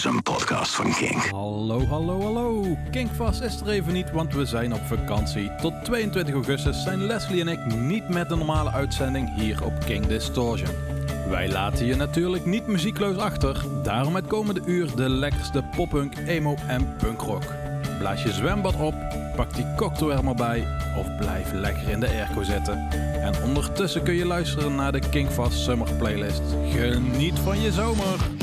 is een podcast van King. Hallo, hallo, hallo. Kinkvast is er even niet, want we zijn op vakantie. Tot 22 augustus zijn Leslie en ik niet met de normale uitzending hier op King Distortion. Wij laten je natuurlijk niet muziekloos achter. Daarom het komende uur de lekkerste poppunk, emo en punkrock. Blaas je zwembad op, pak die cocktail er maar bij of blijf lekker in de airco zitten. En ondertussen kun je luisteren naar de Kingfast Summer Playlist. Geniet van je zomer!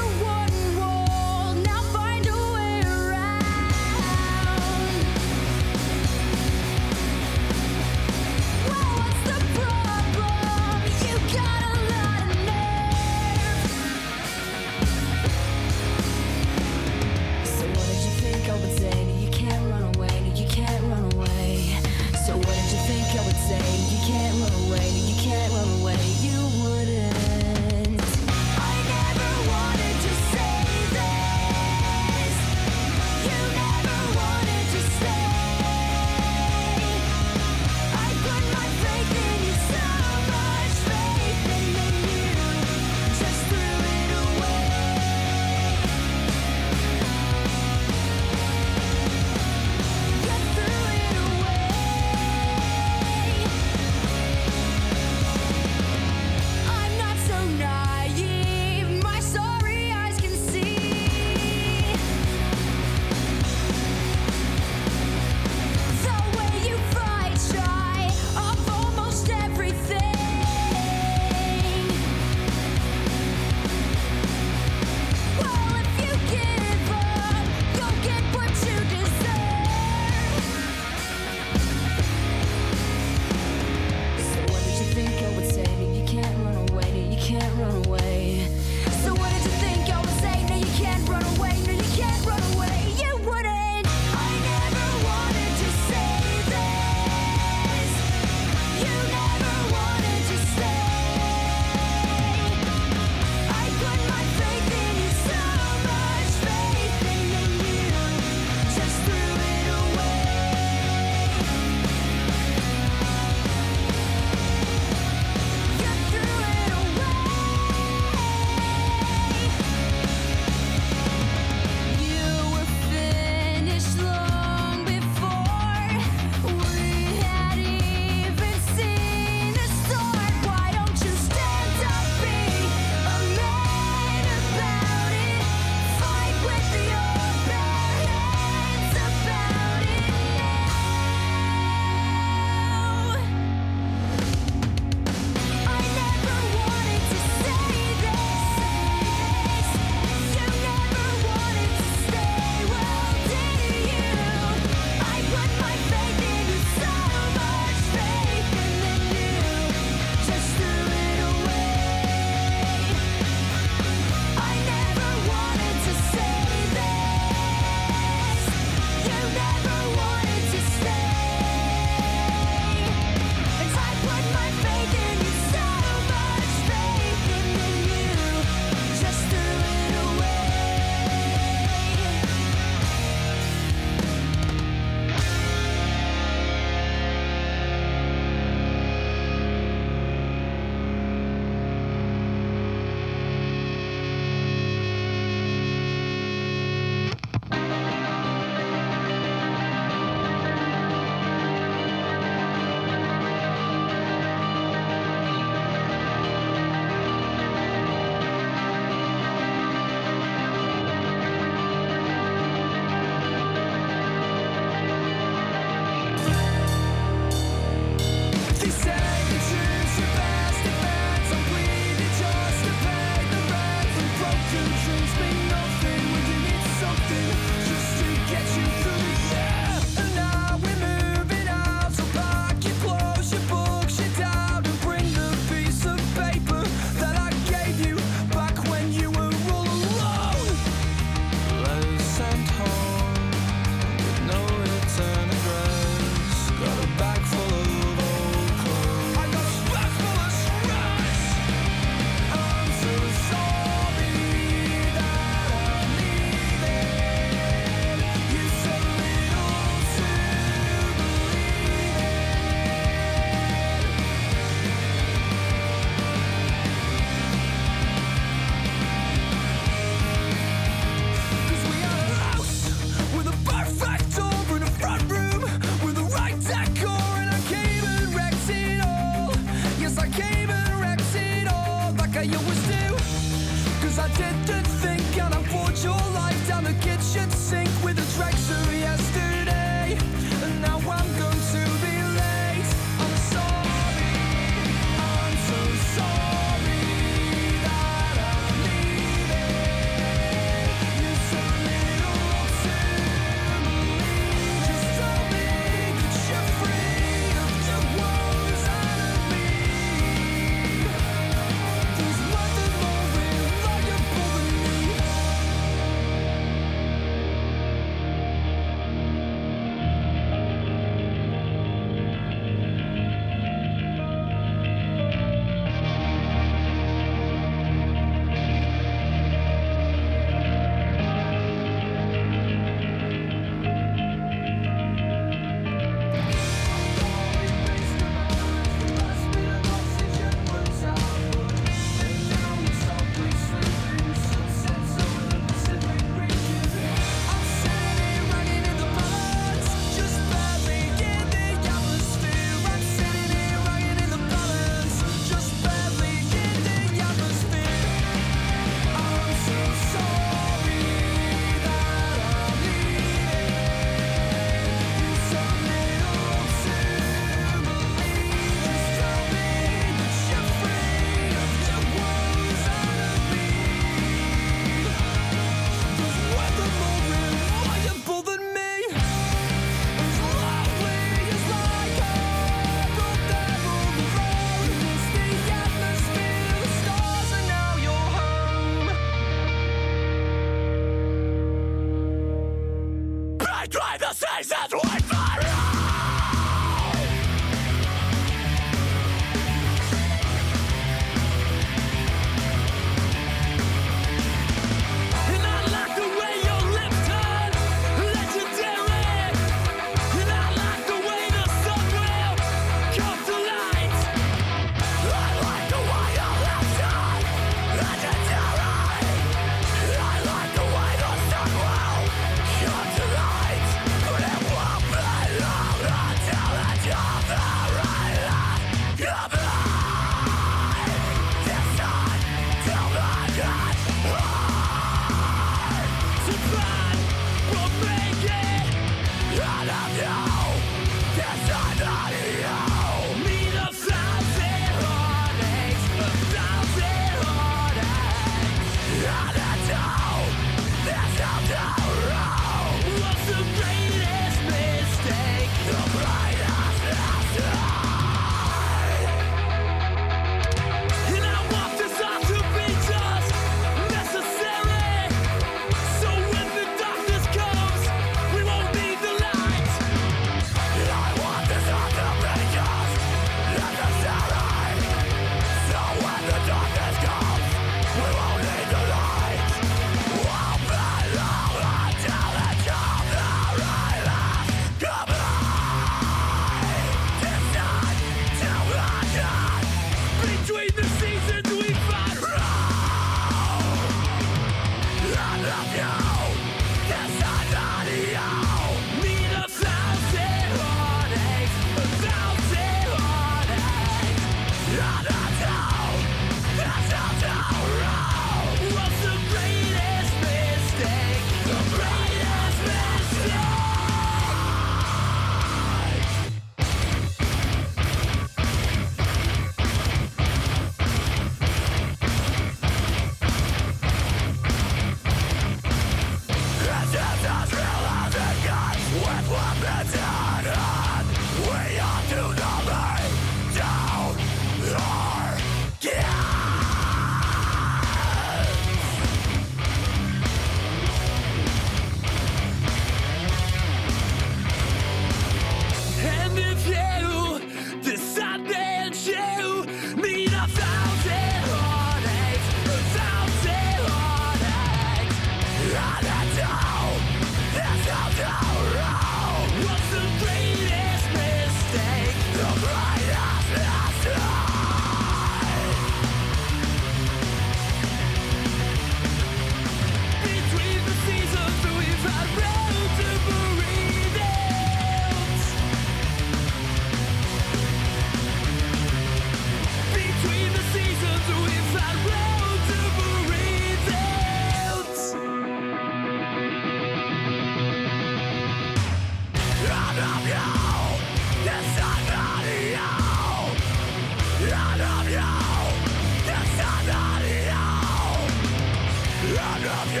Give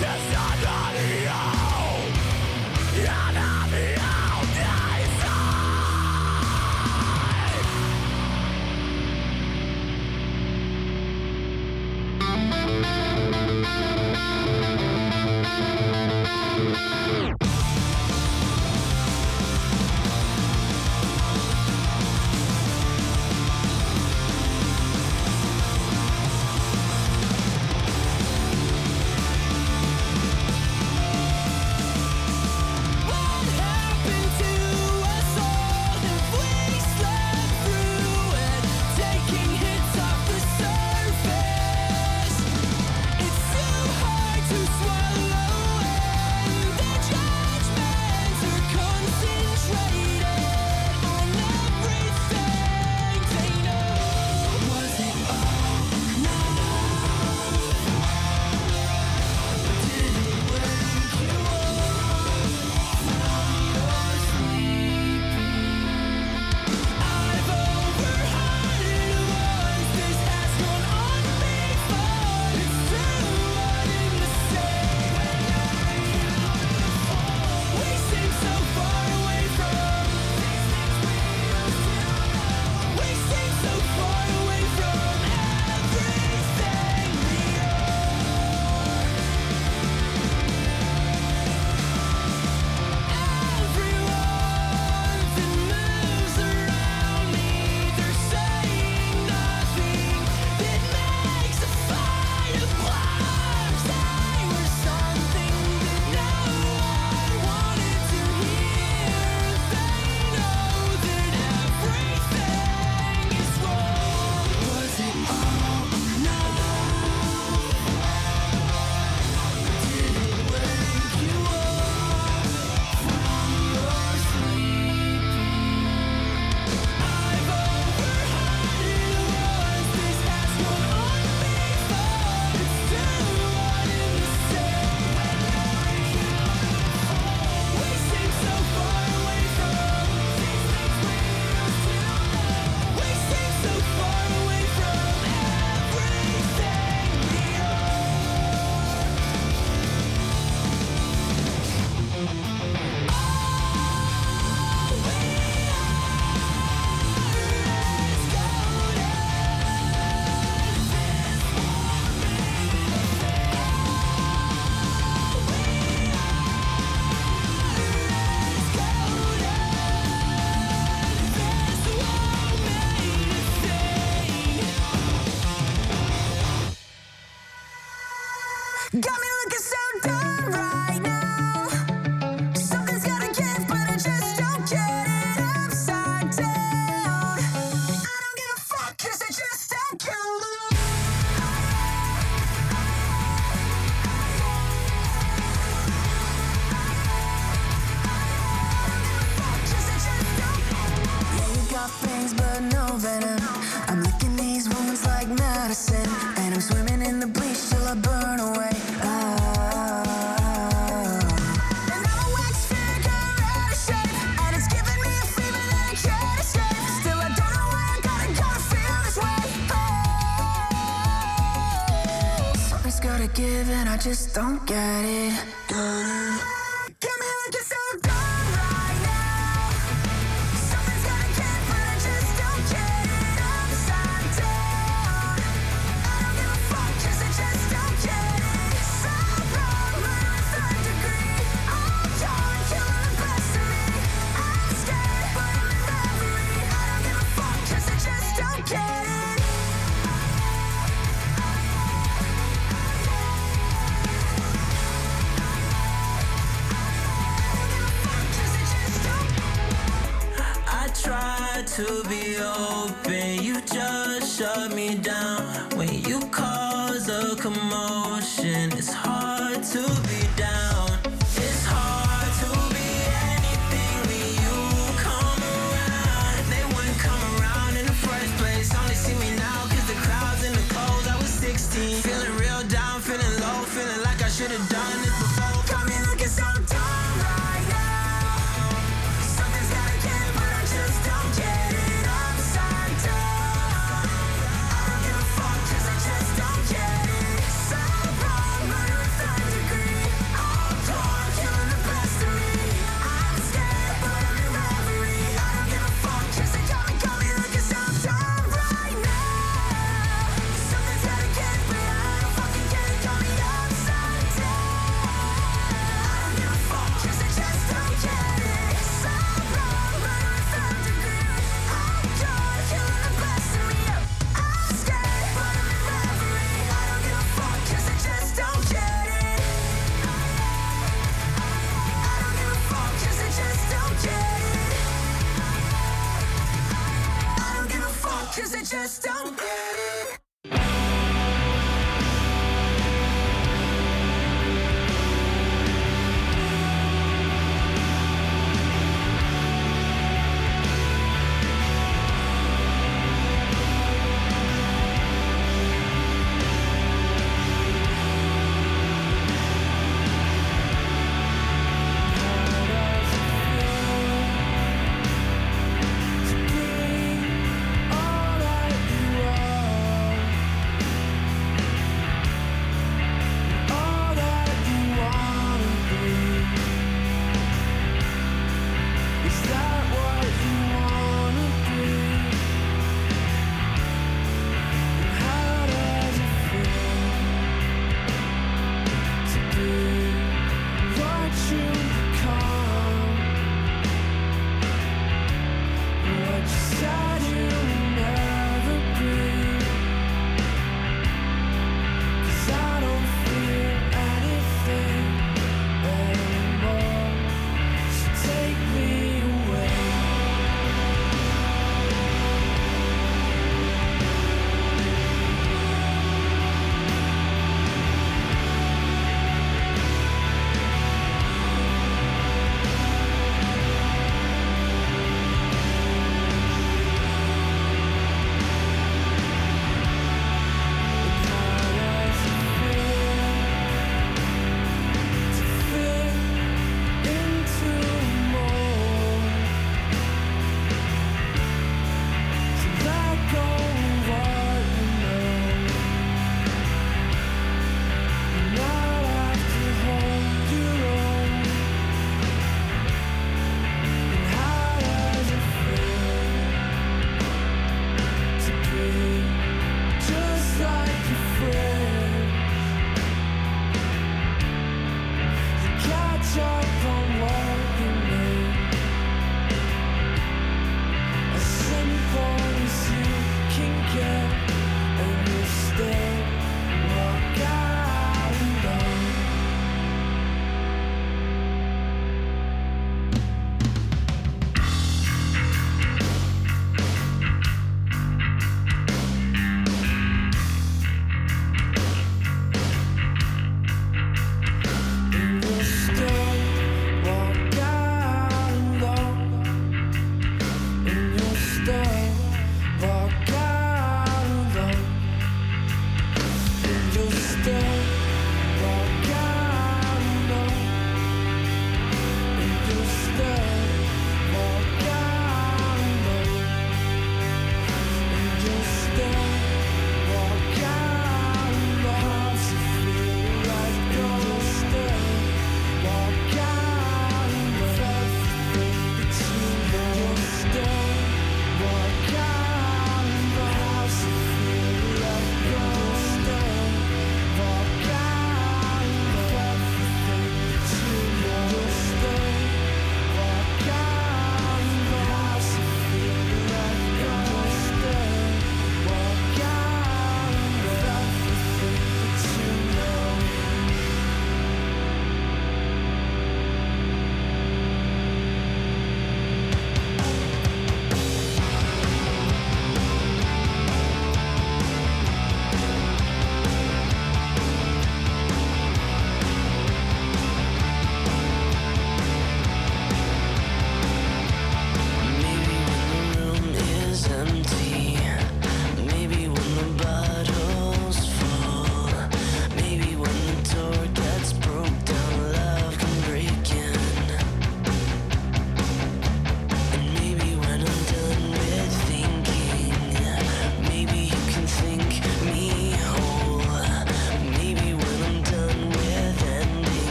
and I just don't get it. Get me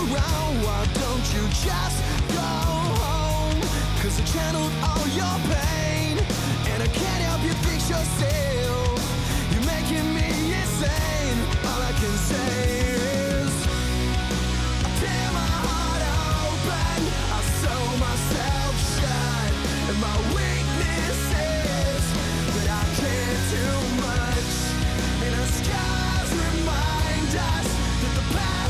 around Why don't you just go home? Cause I channeled all your pain And I can't help you fix yourself. You're making me insane. All I can say is I tear my heart open. I sew myself shut my weakness is That I care too much. And our scars remind us That the past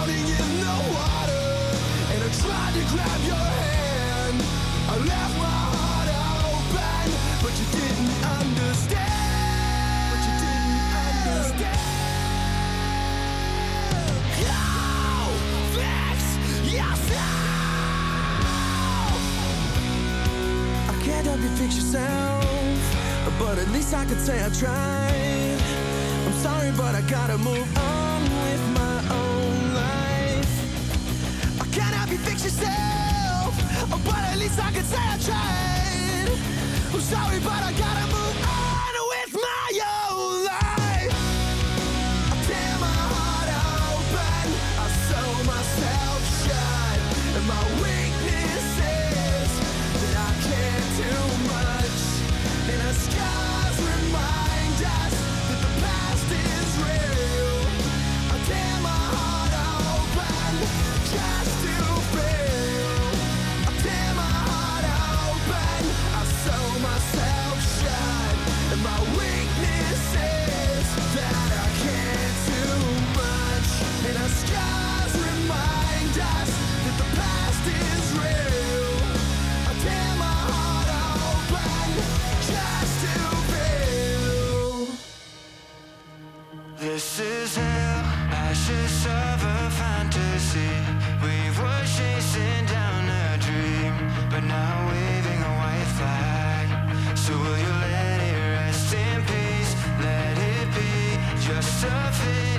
drowning in the water And I tried to grab your hand. I left my heart open But you didn't understand. But you didn't understand. Go fix yourself I can't help you fix yourself But at least I can say I tried. I'm sorry but I gotta move on. fix yourself. But at least I can say I tried. I'm sorry, but I gotta move. surface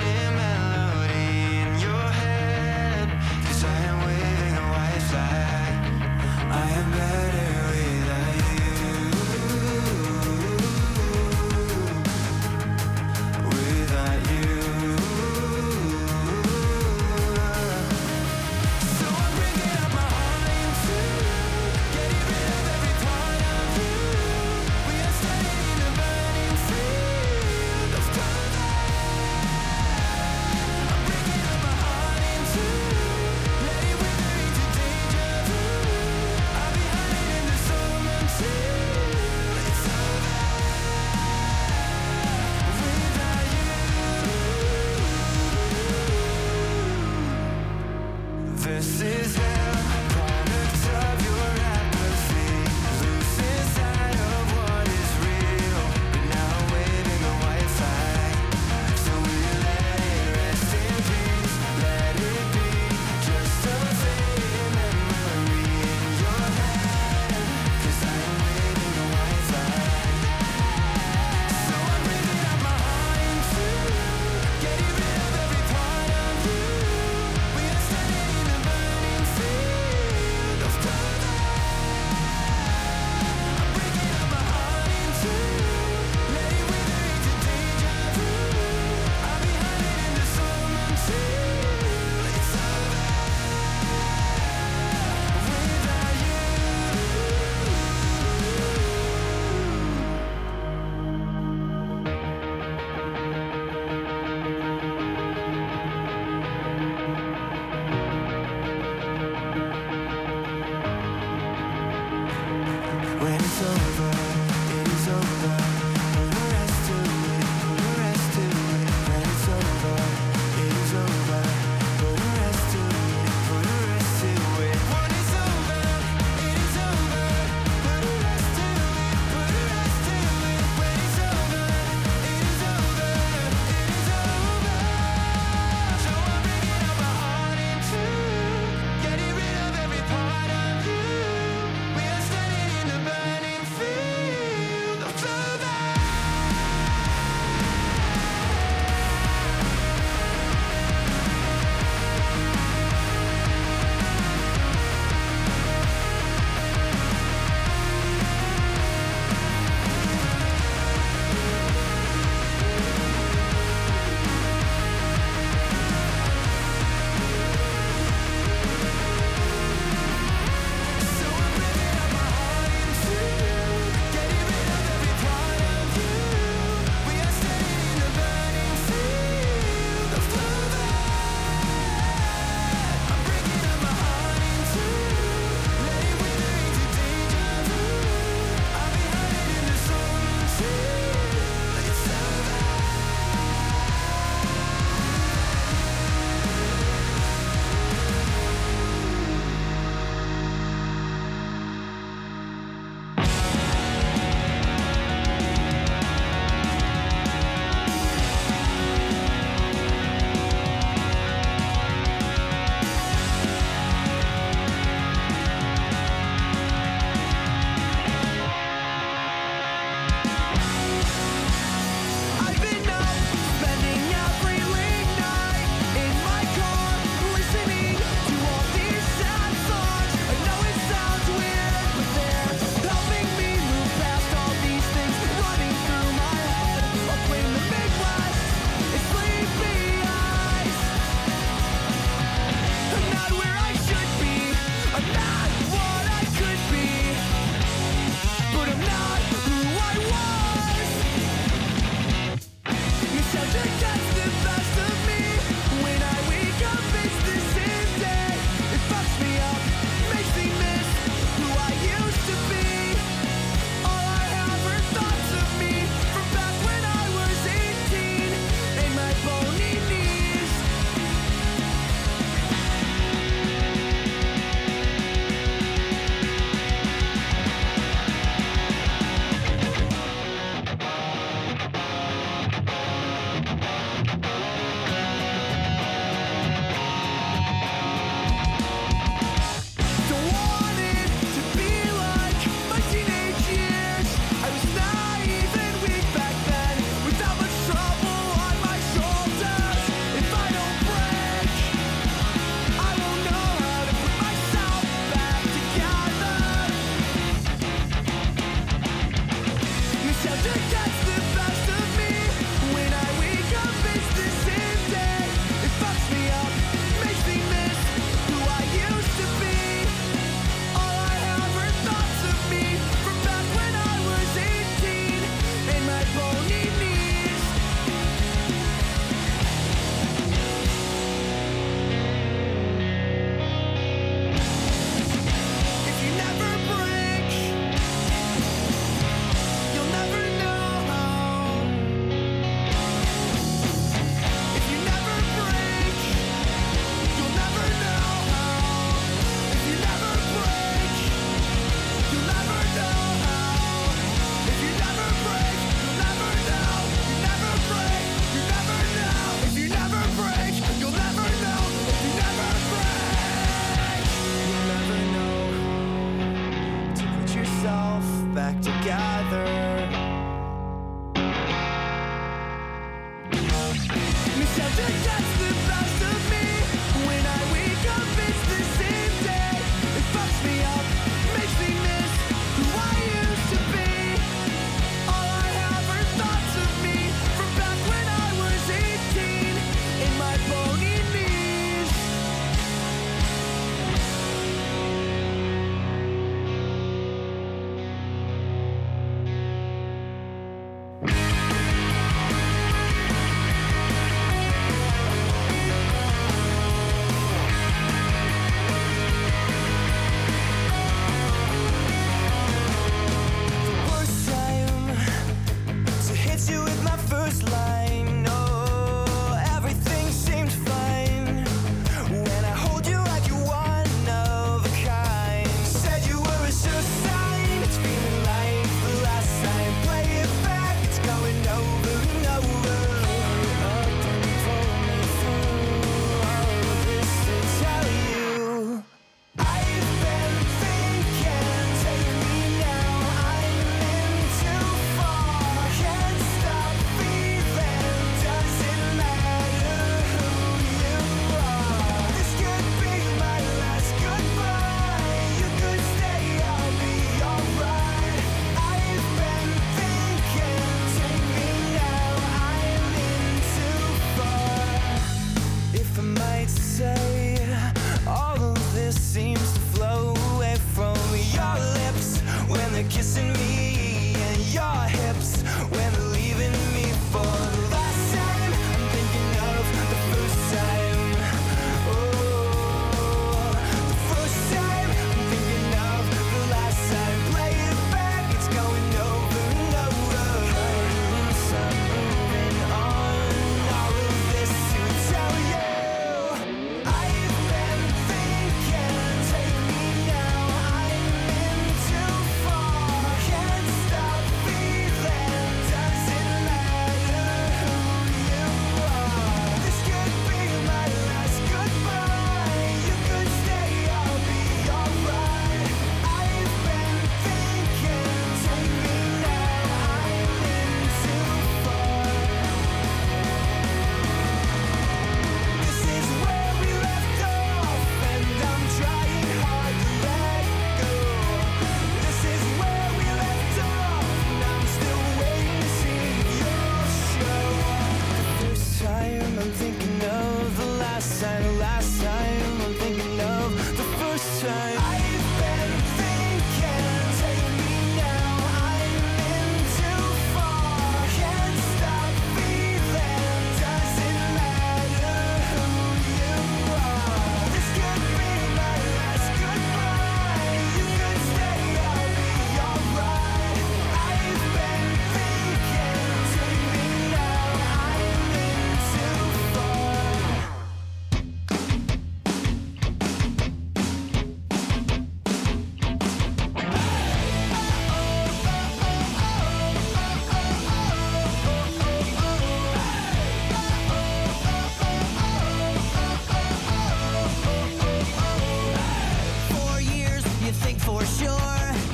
for sure.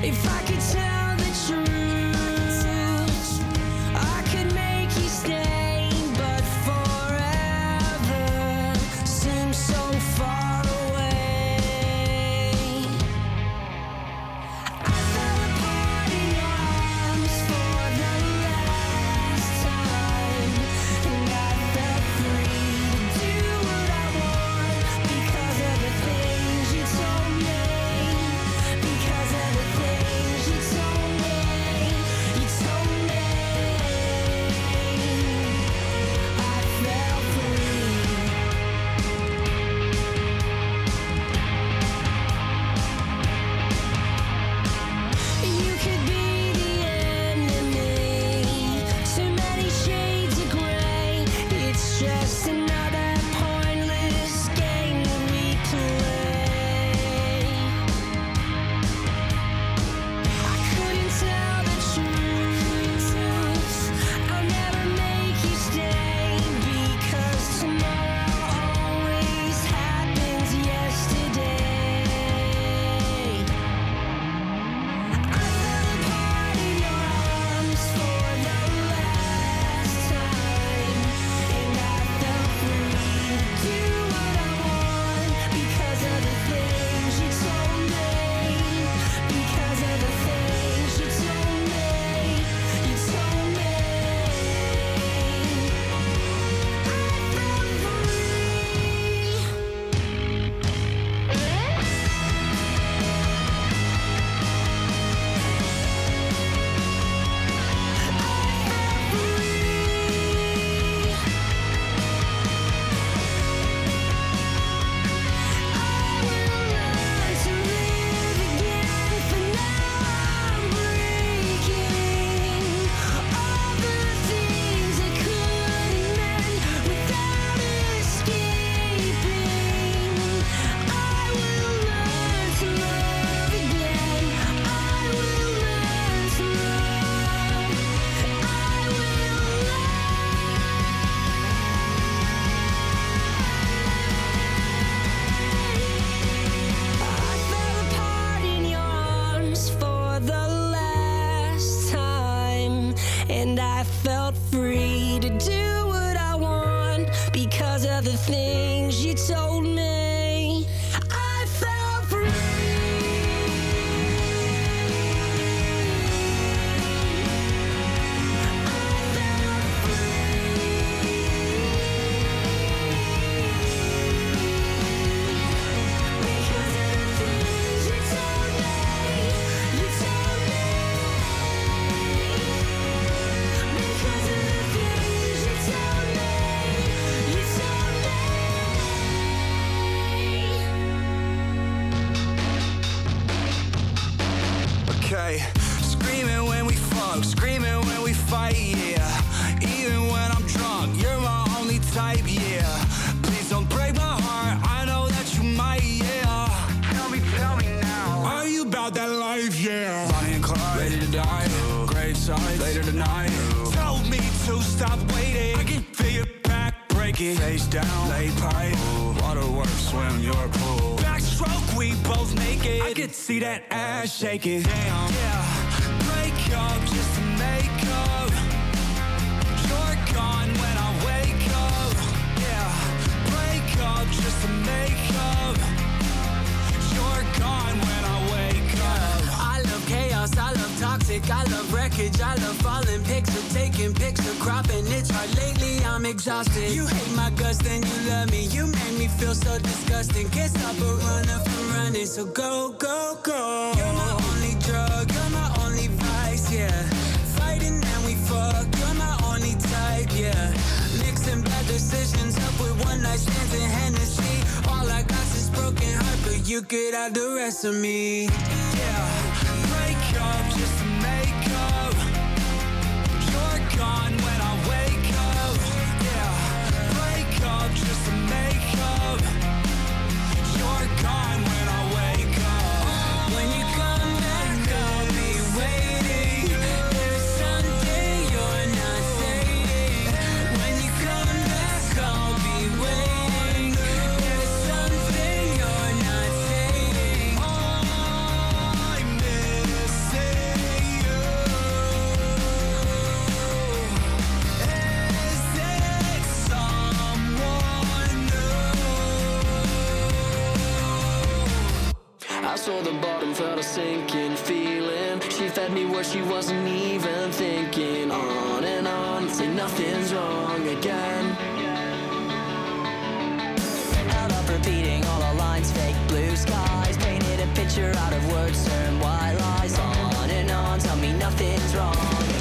If I could I could see that ass shaking. Damn, yeah. Break up just toxic, I love wreckage, I love falling picture, taking picture, cropping. It's hard lately, I'm exhausted. You hate my guts, then you love me. You make me feel so disgusting. Can't stop a runner from running, so go, go, go. You're my only drug, you're my only vice, yeah. Fighting and we fuck, you're my only type, yeah. Mixing bad decisions up with one night stands and Hennessy. All I got is broken heart, but you could have the rest of me. Yeah. Break up saw the bottom, felt a sinking feeling. She fed me where she wasn't even thinking. On and on, say nothing's wrong again. Held up repeating all the lines, fake blue skies. Painted a picture out of words, turned white lies. On and on, tell me nothing's wrong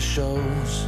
shows.